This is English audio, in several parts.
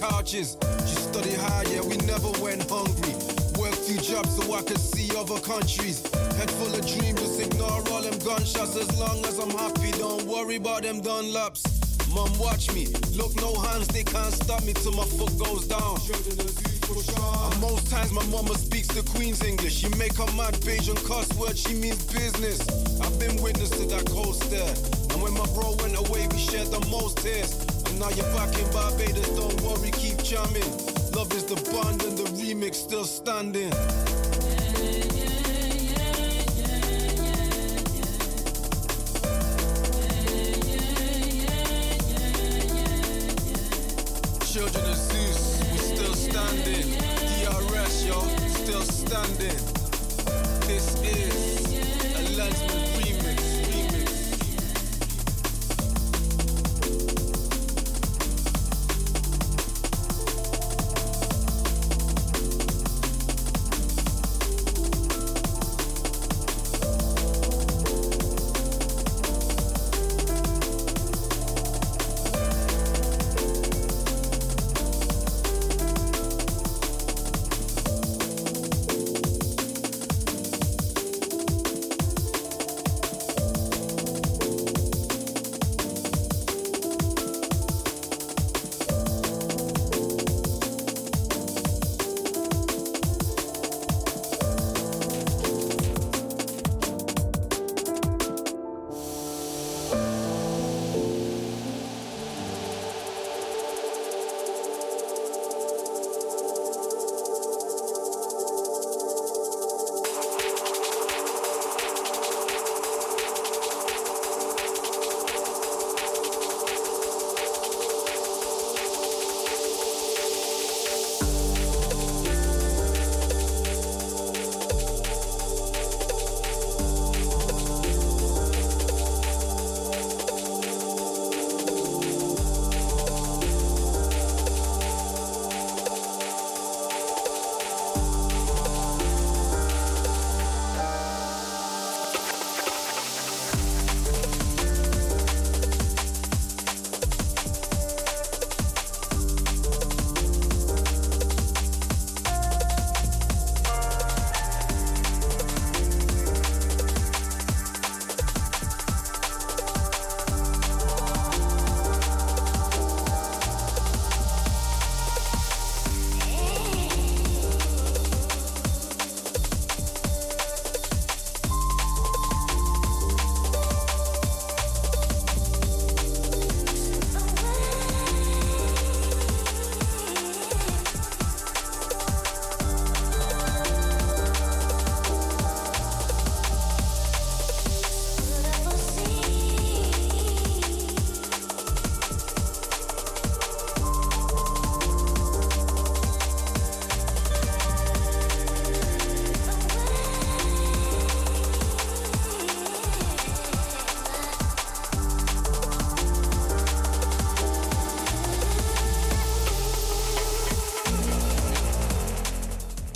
couches. She studied hard, yeah, we never went hungry. Worked two jobs so I could see other countries. Head full of dreams, just ignore all them gunshots. As long as I'm happy, don't worry about them Dunlops. Mom, watch me. Look, no hands, they can't stop me till my foot goes down. And most times my mama speaks the Queen's English. She make her mad Bajan cuss word, she means business. I've been witness to that cold stare. And when my bro went away, we shared the most tears. Now you're back in Barbados, don't worry, keep jamming. Love is the bond and the remix still standing. Children of Zeus, we still standing. DRS, yo, still standing.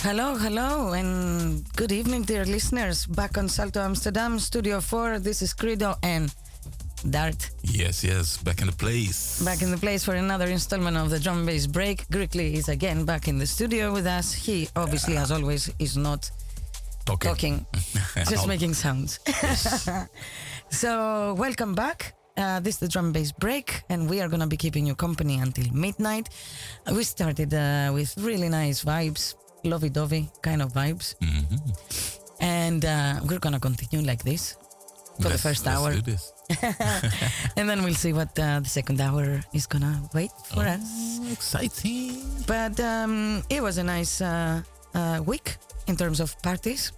Hello, hello, and good evening, dear listeners. Back on Salto Amsterdam, Studio 4. This is Credo and Dart. Yes, yes, back in the place. Back in the place for another installment of the drum bass break. Grickley is again back in the studio with us. He obviously, as always, is not talking, talking just making sounds. so, welcome back. Uh, this is the drum bass break, and we are gonna be keeping you company until midnight. Uh, we started uh, with really nice vibes, lovey-dovey kind of vibes, Mhm. and uh, we're gonna continue like this for the Let's- first let's hour, do this. and then we'll see what uh, the second hour is gonna wait for us. Oh, exciting. But um, it was a nice uh, uh, week in terms of parties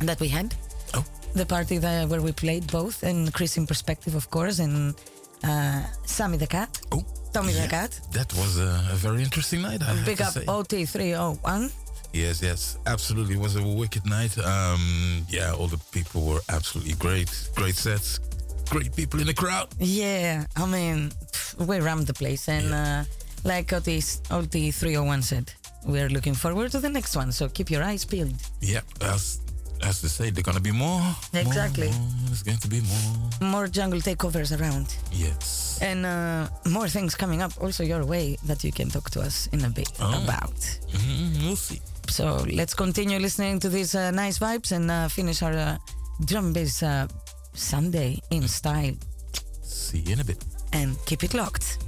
that we had. Oh. The party that, where we played both, and Chris in perspective, of course, and uh, Sammy the cat, Oh, Tommy the cat. That was a, a very interesting night. I have Big up say. OT301. Yes, yes, absolutely. It was a wicked night. Um, yeah, all the people were absolutely great. Great sets. Great people in the crowd. Yeah, I mean, we rammed the place, and uh, like OT, OT301 said, we're looking forward to the next one. So keep your eyes peeled. Yeah, as as they say, they're gonna be more. more, Exactly. more. There's going to be more. More jungle takeovers around. Yes. And uh, more things coming up also your way that you can talk to us in a bit Oh. about. Mhm, we'll see. So let's continue listening to these uh, nice vibes and uh, finish our uh, drum bass uh, Sunday in style See you in a bit. and keep it locked.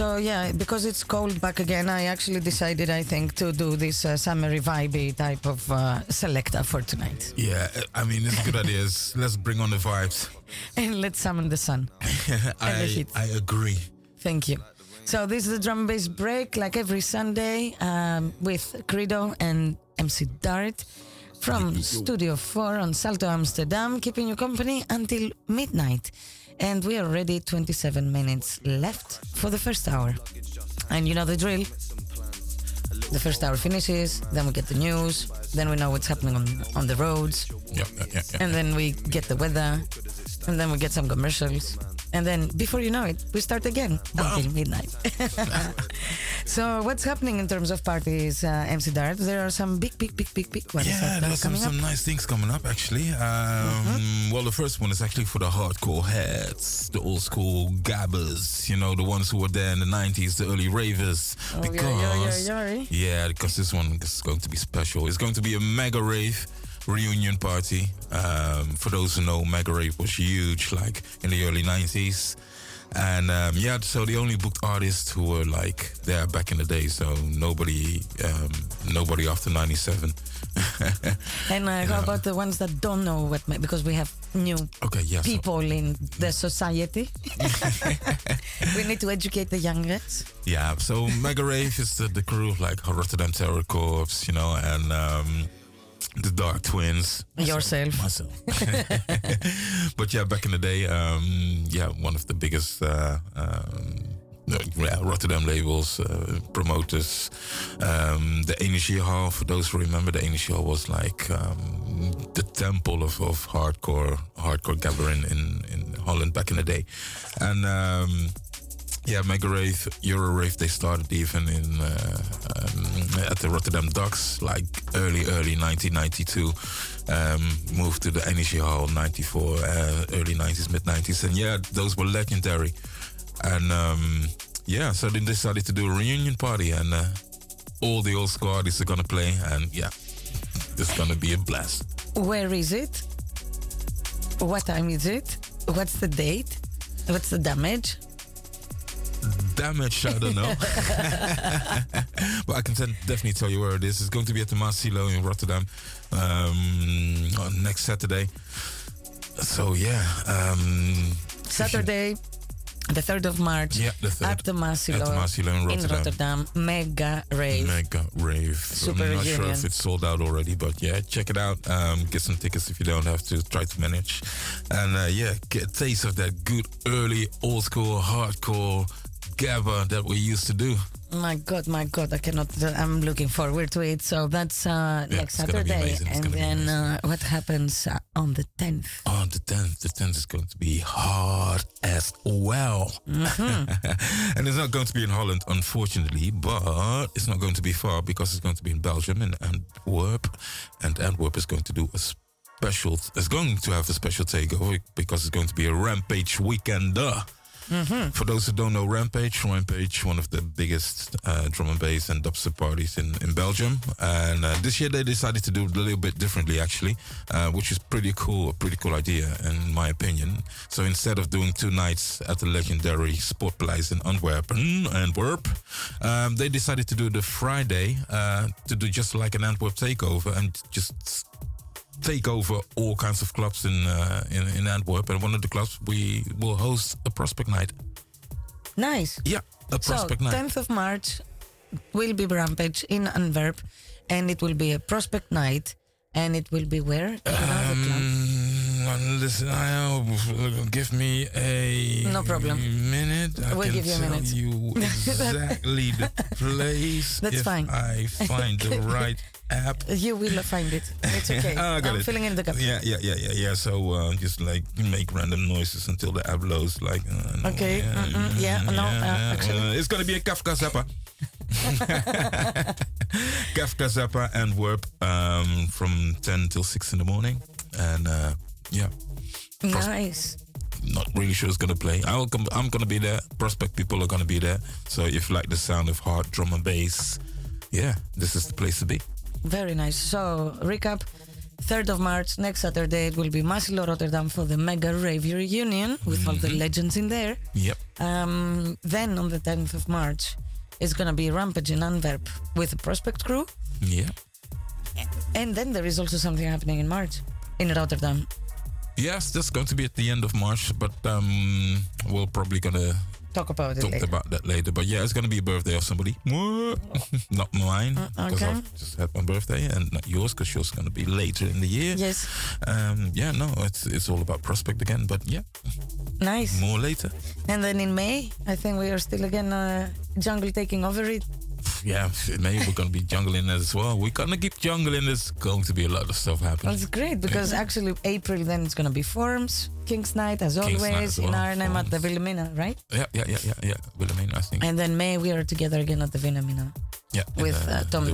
So yeah, because it's cold back again, I actually decided, I think, to do this uh, summery vibey type of uh, selector for tonight. Yeah, I mean, it's a good idea. Let's bring on the vibes. And let's summon the sun. I. I agree. Thank you. So this is the drum and bass break, like every Sunday, um, with Credo and MC Dart from Studio 4 on Salto Amsterdam, keeping you company until midnight. And we are already 27 minutes left for the first hour. And you know the drill. The first hour finishes, then we get the news, then we know what's happening on, on the roads, and then we get the weather, and then we get some commercials. And then before you know it, we start again until midnight. so what's happening in terms of parties, uh, MC Dart? There are some big, big, big, big, big ones Yeah, there's some, up. some nice things coming up actually. Um, Well, the first one is actually for the hardcore heads, the old school gabbers, you know, the ones who were there in the 90s, the early ravers. Oh, yeah, because, yeah, yeah, yeah. yeah, because this one is going to be special. It's going to be a mega rave reunion party. Um, for those who know, mega rave was huge, like in the early 90s. And um, yeah, so the only booked artists who were like there back in the day. So nobody, um, nobody after '97. And uh, how about the ones that don't know what, because we have new okay, yeah. so- people in the society. we need to educate the youngest. Yeah, so Mega Rave is the, the crew like Rotterdam Terror Corps, you know, and um, the Dark Twins. Yourself. Myself. but yeah, back in the day, um, yeah, one of the biggest uh, um, uh, yeah, Rotterdam labels, uh, promoters. Um, the Energy Hall, for those who remember, the Energy Hall was like um, the temple of, of hardcore, hardcore gathering in, in Holland back in the day. And um, yeah, Mega Rave, Euro Rave, they started even in uh, um, at the Rotterdam Docks, like early, early 1992. Um, moved to the Energy Hall 94, uh, early 90s, mid 90s, and yeah, those were legendary. And um, yeah, so they decided to do a reunion party, and uh, all the old artists are gonna play, and yeah, it's gonna be a blast. Where is it? What time is it? What's the date? What's the damage? Damage, I don't know. but I can tell, definitely tell you where it is. It's going to be at the Maassilo in Rotterdam um, on next Saturday. So yeah, um, Saturday, the 3rd of March, yeah, the third at the Maassilo, at the Maassilo in in Rotterdam. Rotterdam. Mega rave. Mega rave. Super I'm not sure if it's sold out already, but yeah, check it out. Um, get some tickets if you don't have to. Try to manage, and uh, yeah, get a taste of that good early old school hardcore gabba that we used to do. My God, my God, I cannot. I'm looking forward to it. So that's uh, Yeah, next it's gonna be Saturday. And then uh, what happens uh, on the 10th? On the 10th, the 10th is going to be hard as well. and it's not going to be in Holland, unfortunately, but it's not going to be far because it's going to be in Belgium, and Antwerp. And Antwerp is going to do a special, it's going to have a special takeover because it's going to be a Rampage weekend. For those who don't know Rampage, Rampage, one of the biggest uh, drum and bass and dubstep parties in, in Belgium. And uh, this year they decided to do it a little bit differently, actually, uh, which is pretty cool, a pretty cool idea, in my opinion. So instead of doing two nights at the legendary Sportpaleis in Antwerp, Antwerp, um, they decided to do the Friday uh, to do just like an Antwerp takeover and just take over all kinds of clubs in, uh, in in Antwerp. And one of the clubs we will host a prospect night. Nice. Yeah, a So, prospect night. 10th of March will be Rampage in Antwerp, and it will be a prospect night. And it will be where? In Um, listen, I, give me a No problem. minute. I We'll can give you a minute. you exactly the place. That's fine. I find the right app. You will find it. It's okay. Ah, I got I'm it. filling in the gap. Yeah, yeah, yeah, yeah, yeah. So uh, just like make random noises until the app loads. Like, uh, no, Okay, mm-mm, yeah, no, uh, actually- it's gonna be a Kavka Zappa. Kavka Zappa Antwerp um, from 10 till 6 in the morning. And uh, yeah, Nice. not really sure who's gonna play. I'll come, I'm gonna be there. Prospect people are gonna be there. So if you like the sound of hard drum and bass, yeah, this is the place to be. Very nice. So, recap 3rd of March, next Saturday, it will be Maassilo Rotterdam for the Mega Rave reunion with all Mm-hmm. the legends in there. Yep. Um, then on the 10th of March, it's going to be Rampage in Antwerp with the Prospect crew. Yeah. And then there is also something happening in March in Rotterdam. Yes, that's going to be at the end of March, but um, we're probably gonna Talk about it talk later. about that later. But yeah, it's gonna be a birthday of somebody. not mine, because okay. I've just had my birthday, and not yours, because yours is gonna be later in the year. Yes. Um, yeah, no, it's it's all about prospect again. But yeah, Nice. more later. And then in May, I think we are still again uh, jungle taking over it. Yeah, maybe we're gonna be jungling as well. We're gonna keep jungling. There's going to be a lot of stuff happening. That's great because actually April then it's gonna be Forms, King's Night as King's always Night as in well, Arnhem at the. Willemeen, right? Yeah, yeah, yeah, yeah, yeah. Willemeen, I think. And then May we are together again at the Willemeen. yeah, in, with, uh, Tom the.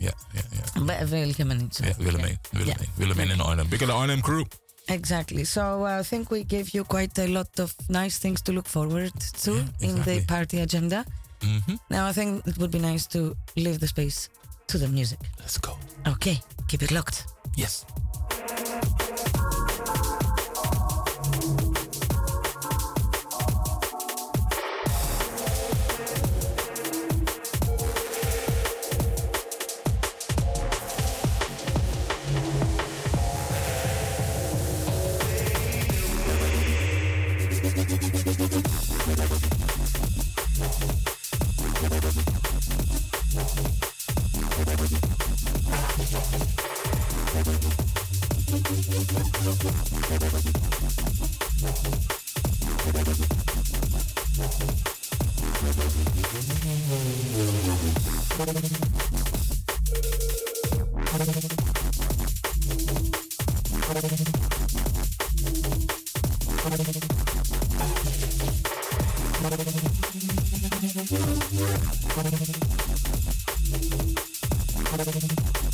Yeah, yeah, yeah. But Willemeen. Yeah, Willemeen, Yeah. Willemeen in Arnhem. Big of the Arnhem crew. Exactly. So uh, I think we gave you quite a lot of nice things to look forward to Yeah, in the party agenda. Hmm Now I think it would be nice to leave the space to the music. Let's go. Okay, keep it locked. Yes. Yeah.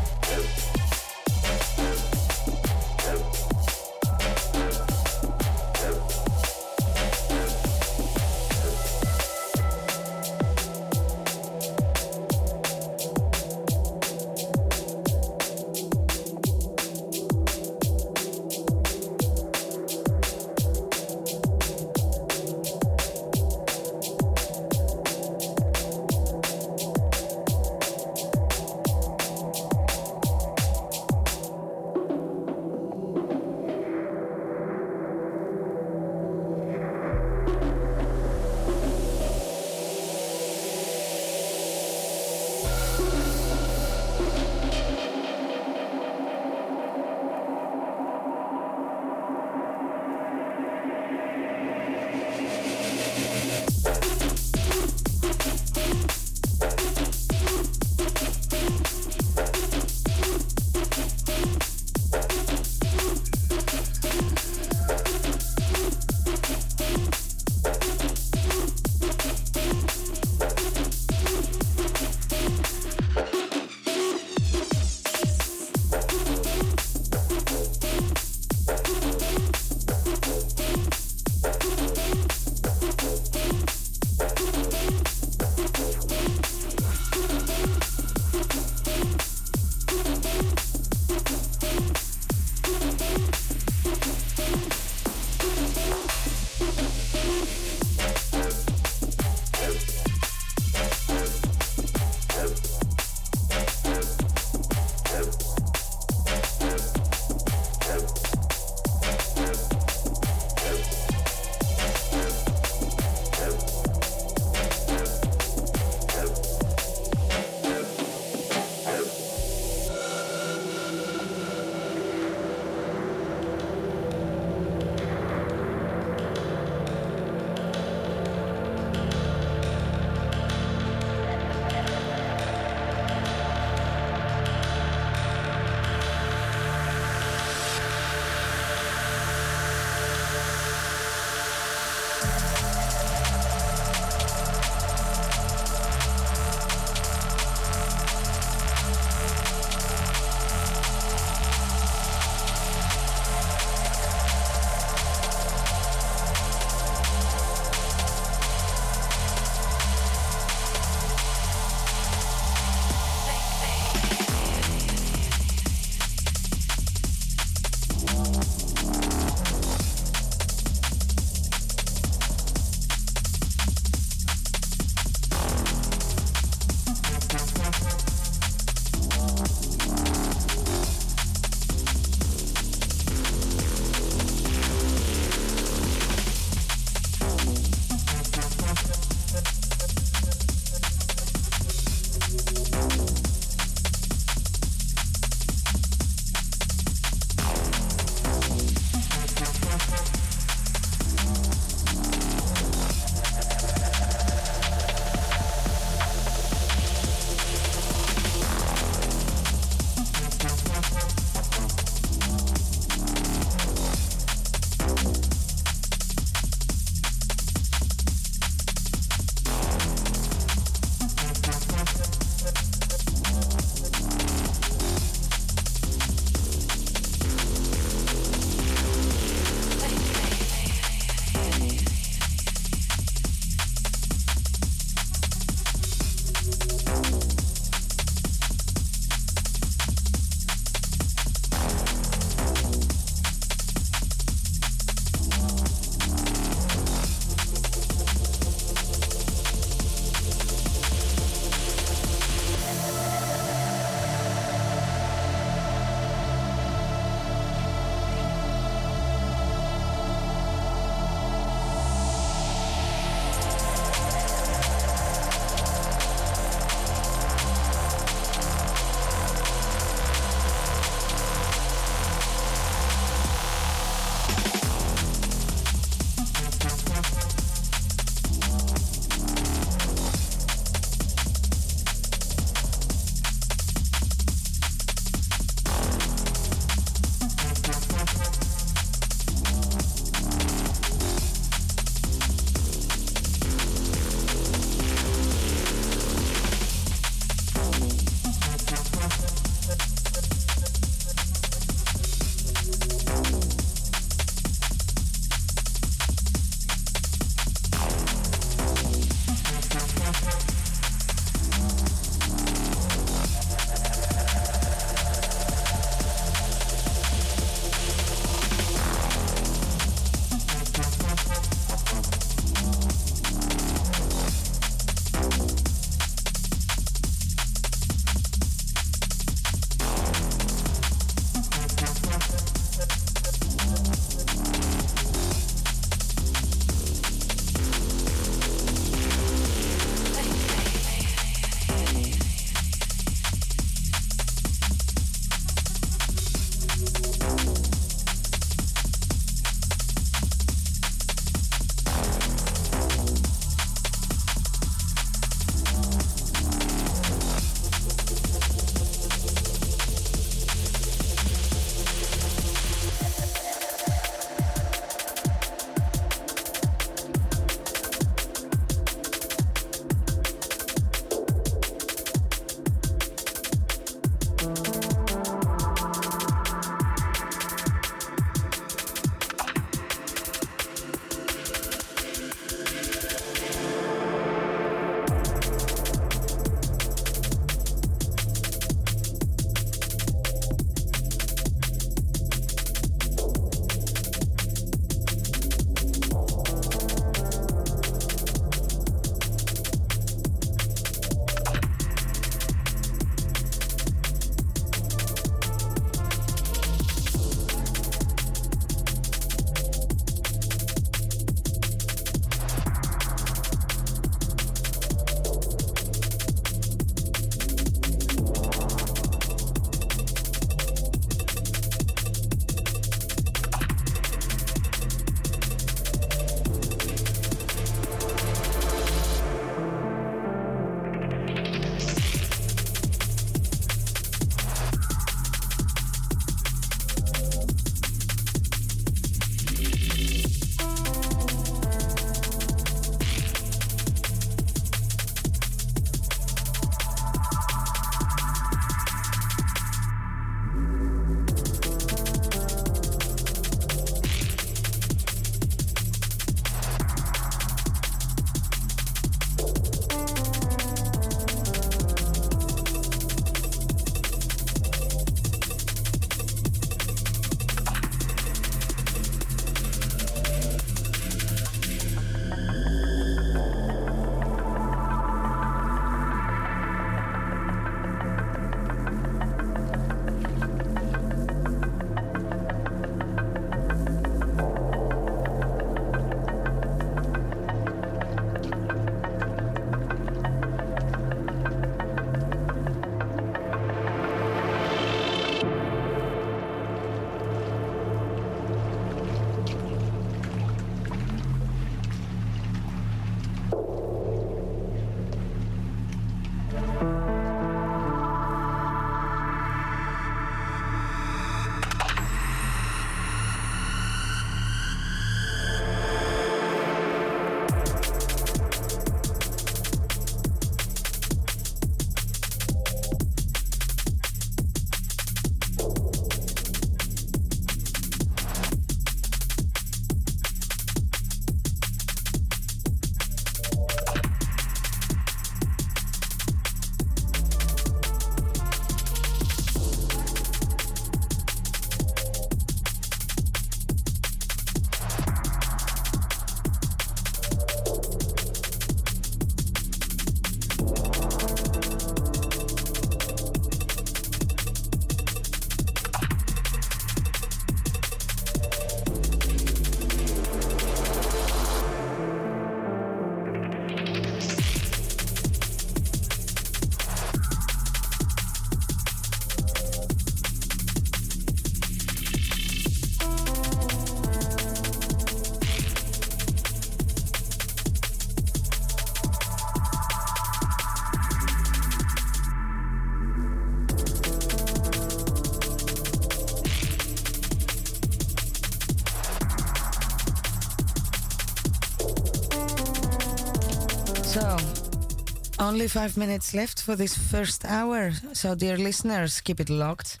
Only five minutes left for this first hour. So, dear listeners, keep it locked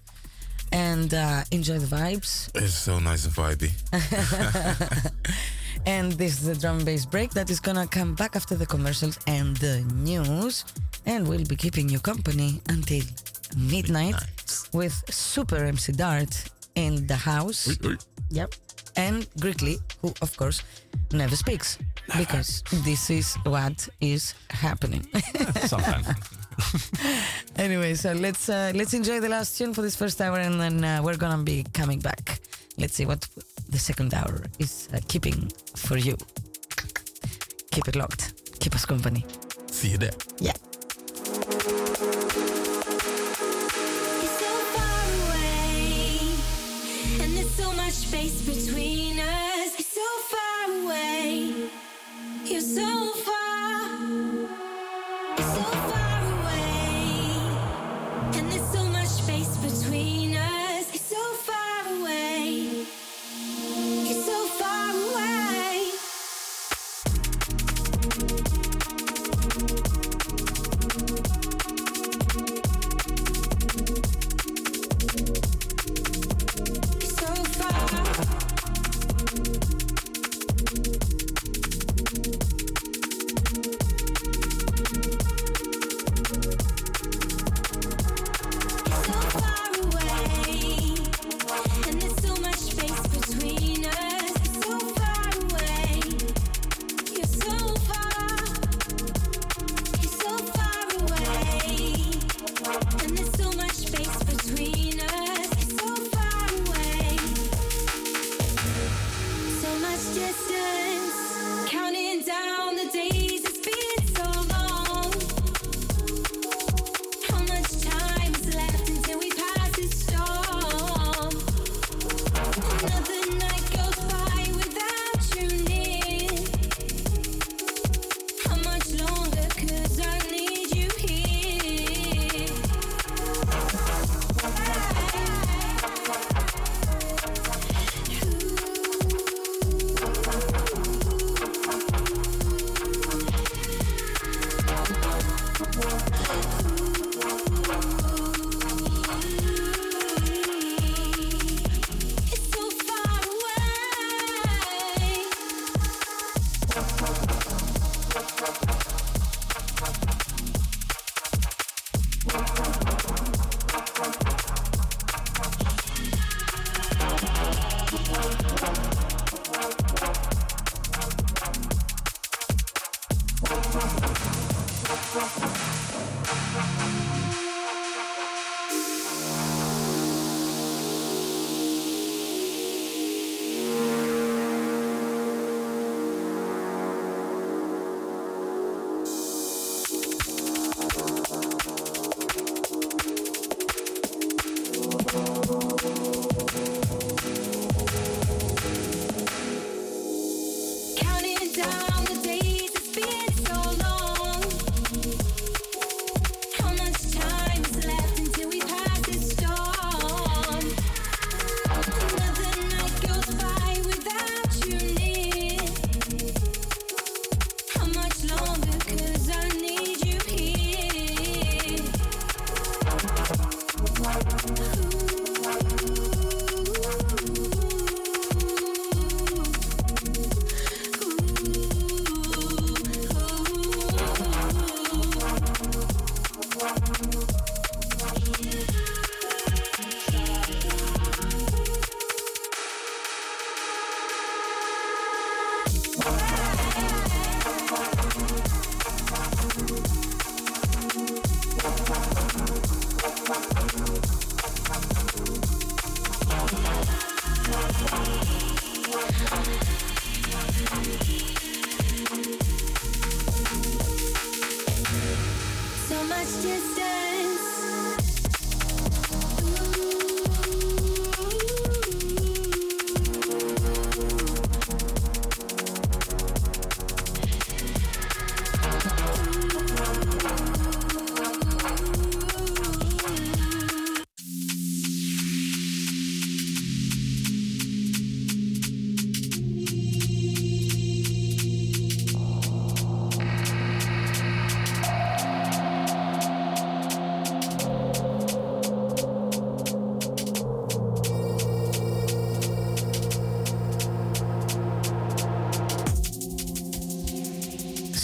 and uh, enjoy the vibes. It's so nice and vibey. And this is the drum and bass break that is gonna come back after the commercials and the news. And we'll be keeping you company until midnight with Super MC Dart in the house. Yep. And Grickly, who of course never speaks because this is what is happening. Sometimes. anyway, so let's uh, let's enjoy the last tune for this first hour, and then uh, we're gonna be coming back. Let's see what the second hour is uh, keeping for you. Keep it locked. Keep us company. See you there. Yeah.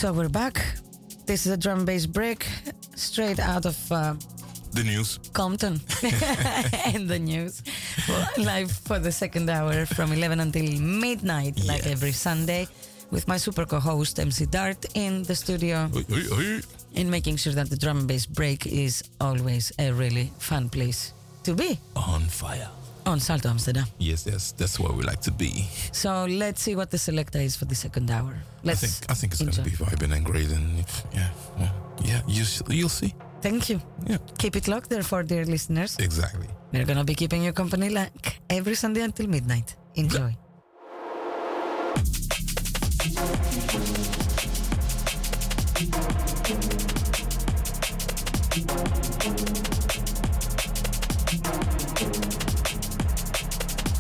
So we're back. This is a drum bass break straight out of uh, The news. Compton and the news. Well, live for the second hour from 11 until midnight, like every Sunday, with my super co host MC Dart in the studio, hoi, hoi. in making sure that the drum and bass break is always a really fun place to be On fire. Oh, on Salto Amsterdam. Yes, yes, that's where we like to be. So let's see what the selector is for the second hour. Let's I think I think it's going to be vibing and great, and yeah, yeah, you you'll see. Thank you. Yeah, Keep it locked, therefore, dear listeners. exactly. We're gonna be keeping you company like every Sunday until midnight. Enjoy.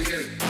again.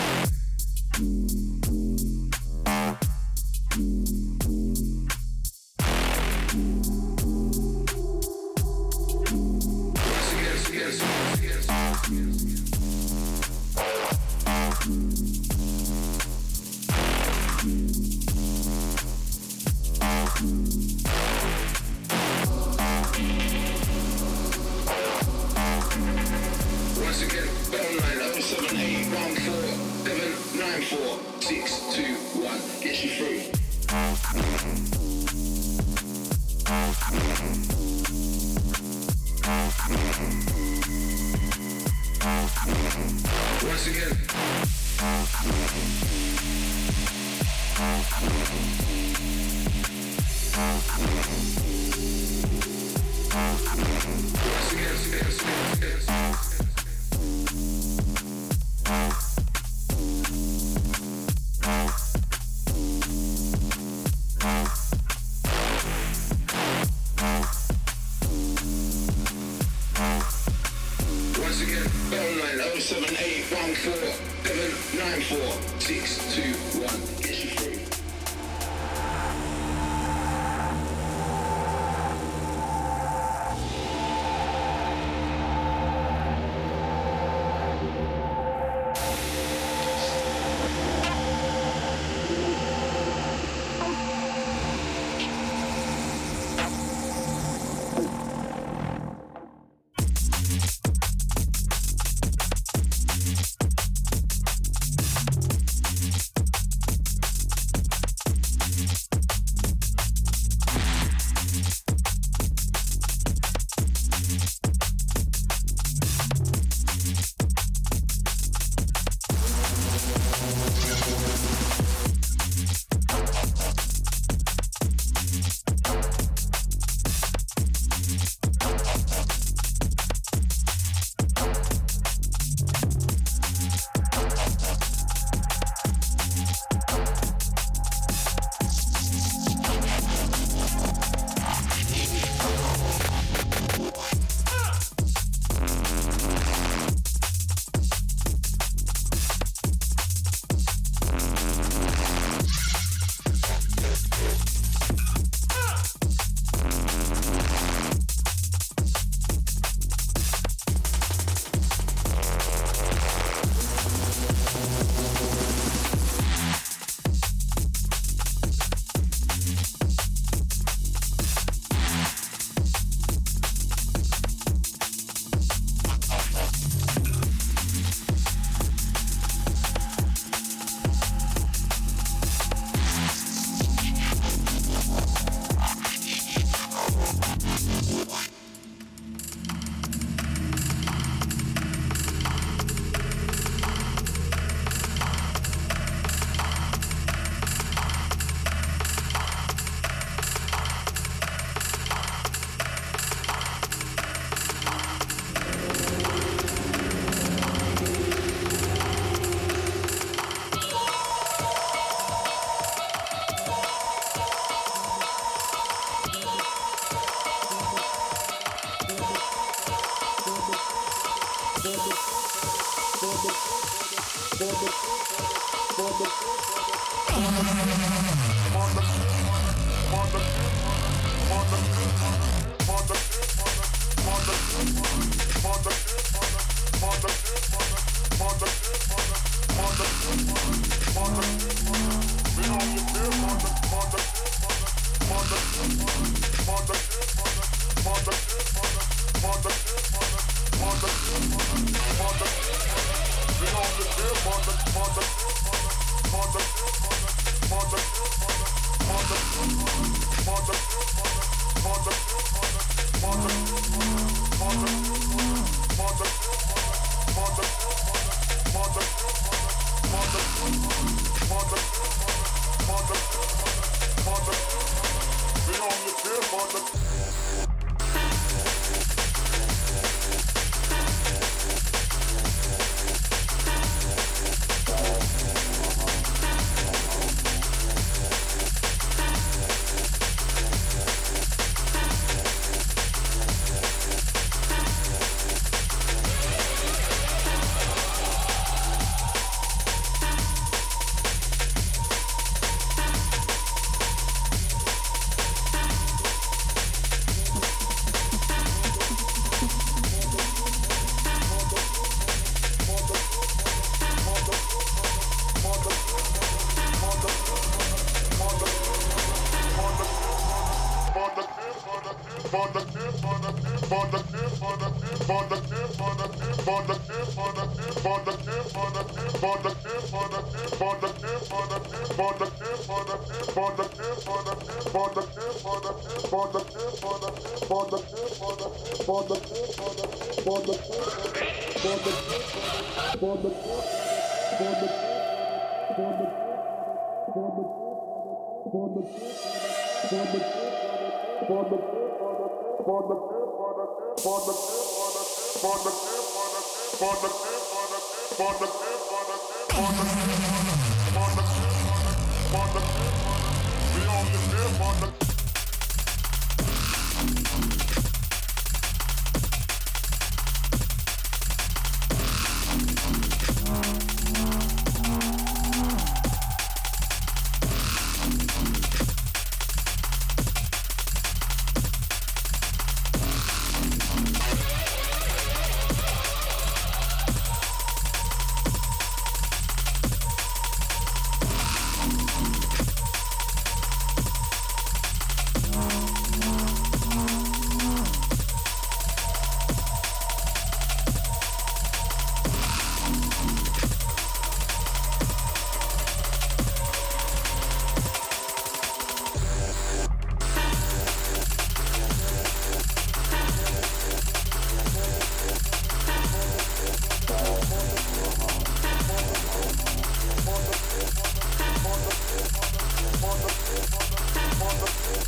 Motherfucker.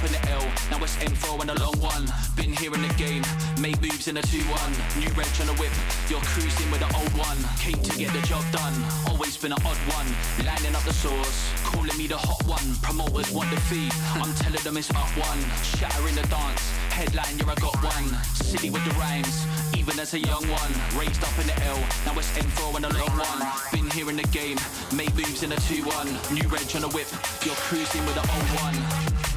In the L. Now it's M4 and a long one. Been here in the game, made moves in a 2-1. New reg on a whip, you're cruising with the old one. Came to get the job done, always been an odd one. Lining up the source, calling me the hot one. Promoters want the fee, I'm telling them it's up one. Shattering the dance, headline, you're I got one. City with the rhymes, even as a young one. Raised up in the L, now it's M4 and a long one. Been here in the game, made moves in a 2-1. New reg on a whip, you're cruising with the old one.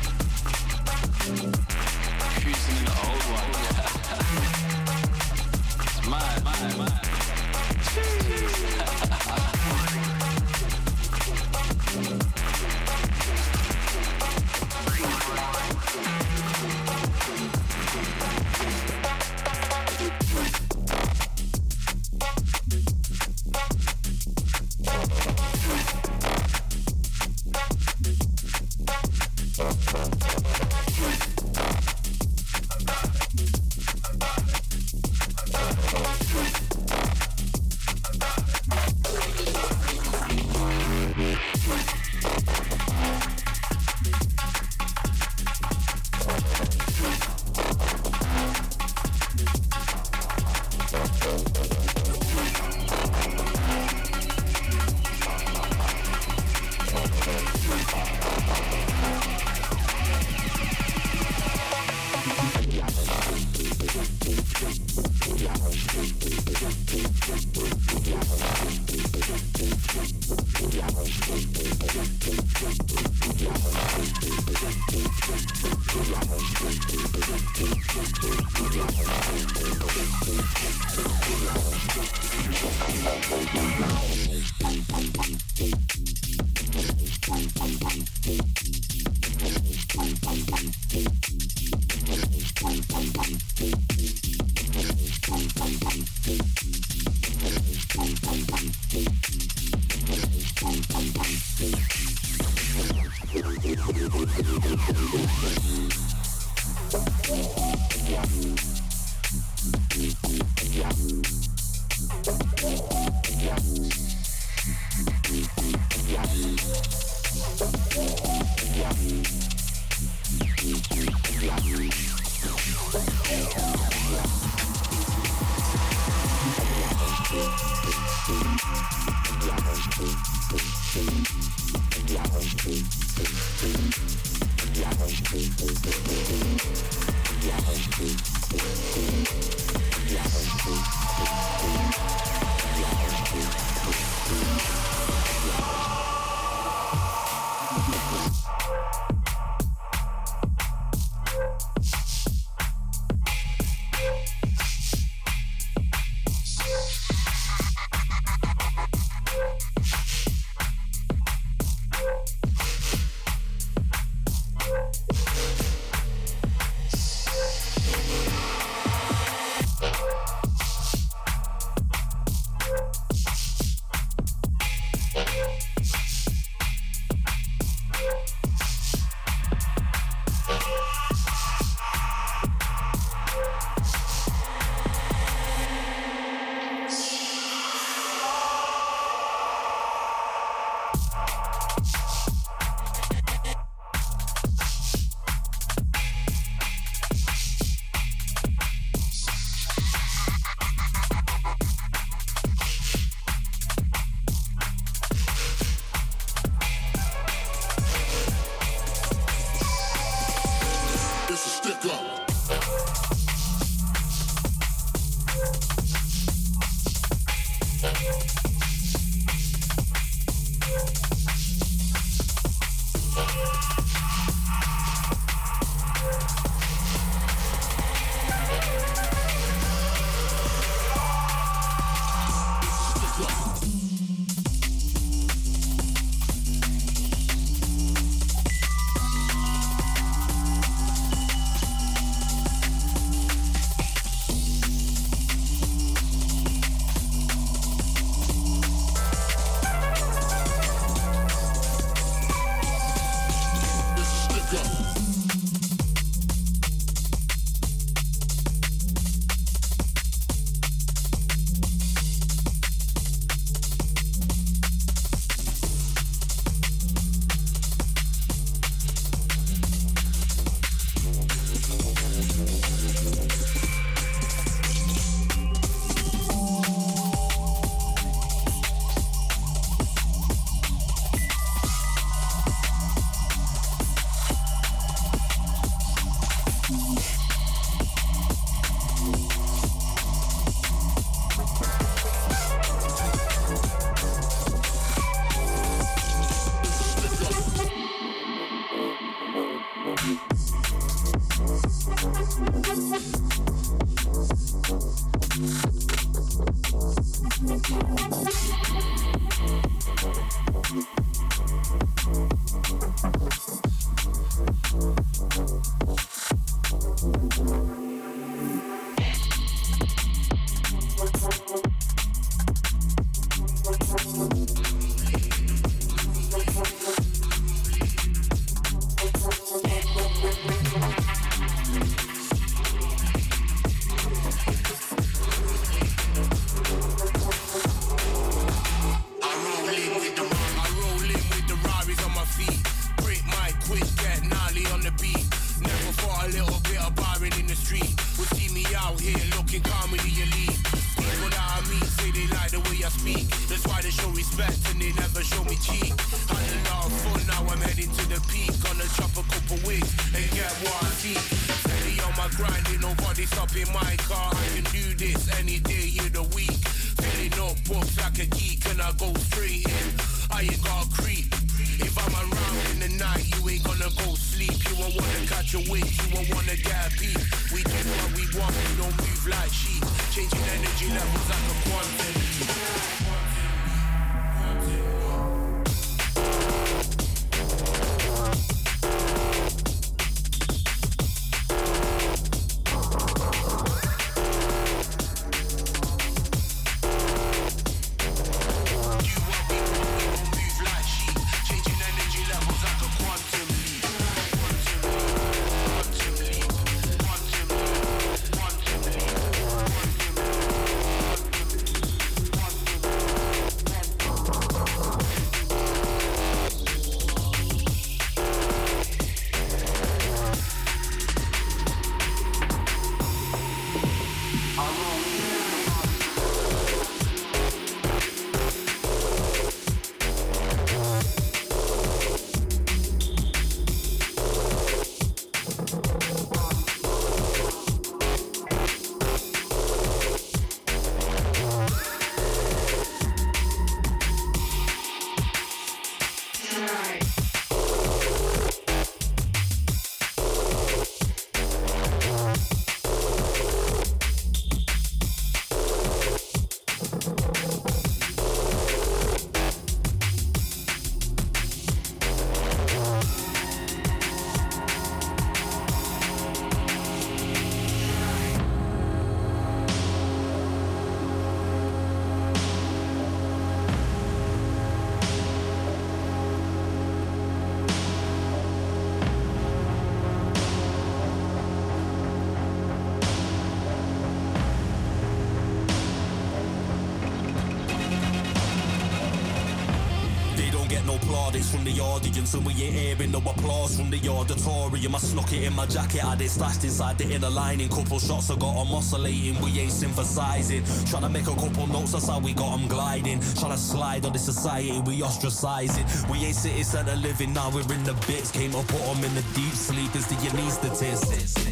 Audience and we ain't hearing no applause from the auditorium. I snuck it in my jacket, had it stashed inside the inner lining. Couple shots I got them oscillating, we ain't synthesizing. Trying to make a couple notes, that's how we got them gliding. Trying to slide on the society, we ostracizing. We ain't city center living, now we're in the bits. Came up, put them in the deep sleep, is the anaesthetist.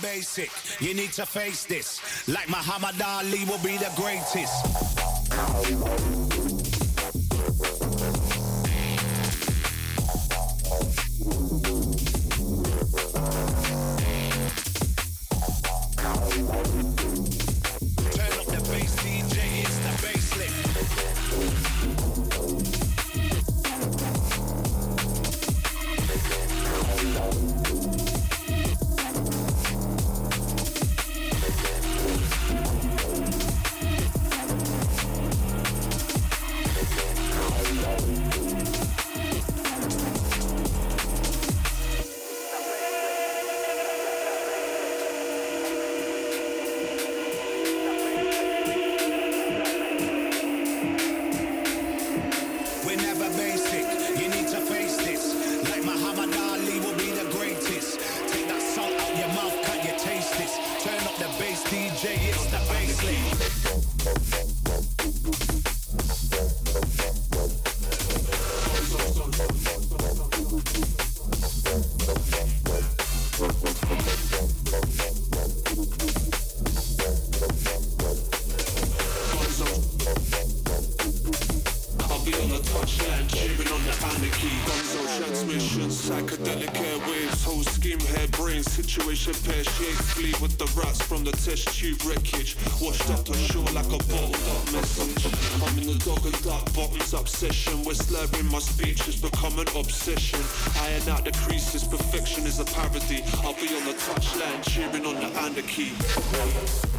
Basic. You need to face this. Like Muhammad Ali will be the greatest. Whole hair, brain, situation pear shaped. Flee with the rats from the test tube wreckage. Washed up to shore like a bottled up message. I'm in the dog and duck bottoms up session. Where slurring my speech has become an obsession. Iron out the creases, perfection is a parody. I'll be on the touchline, cheering on the anarchy.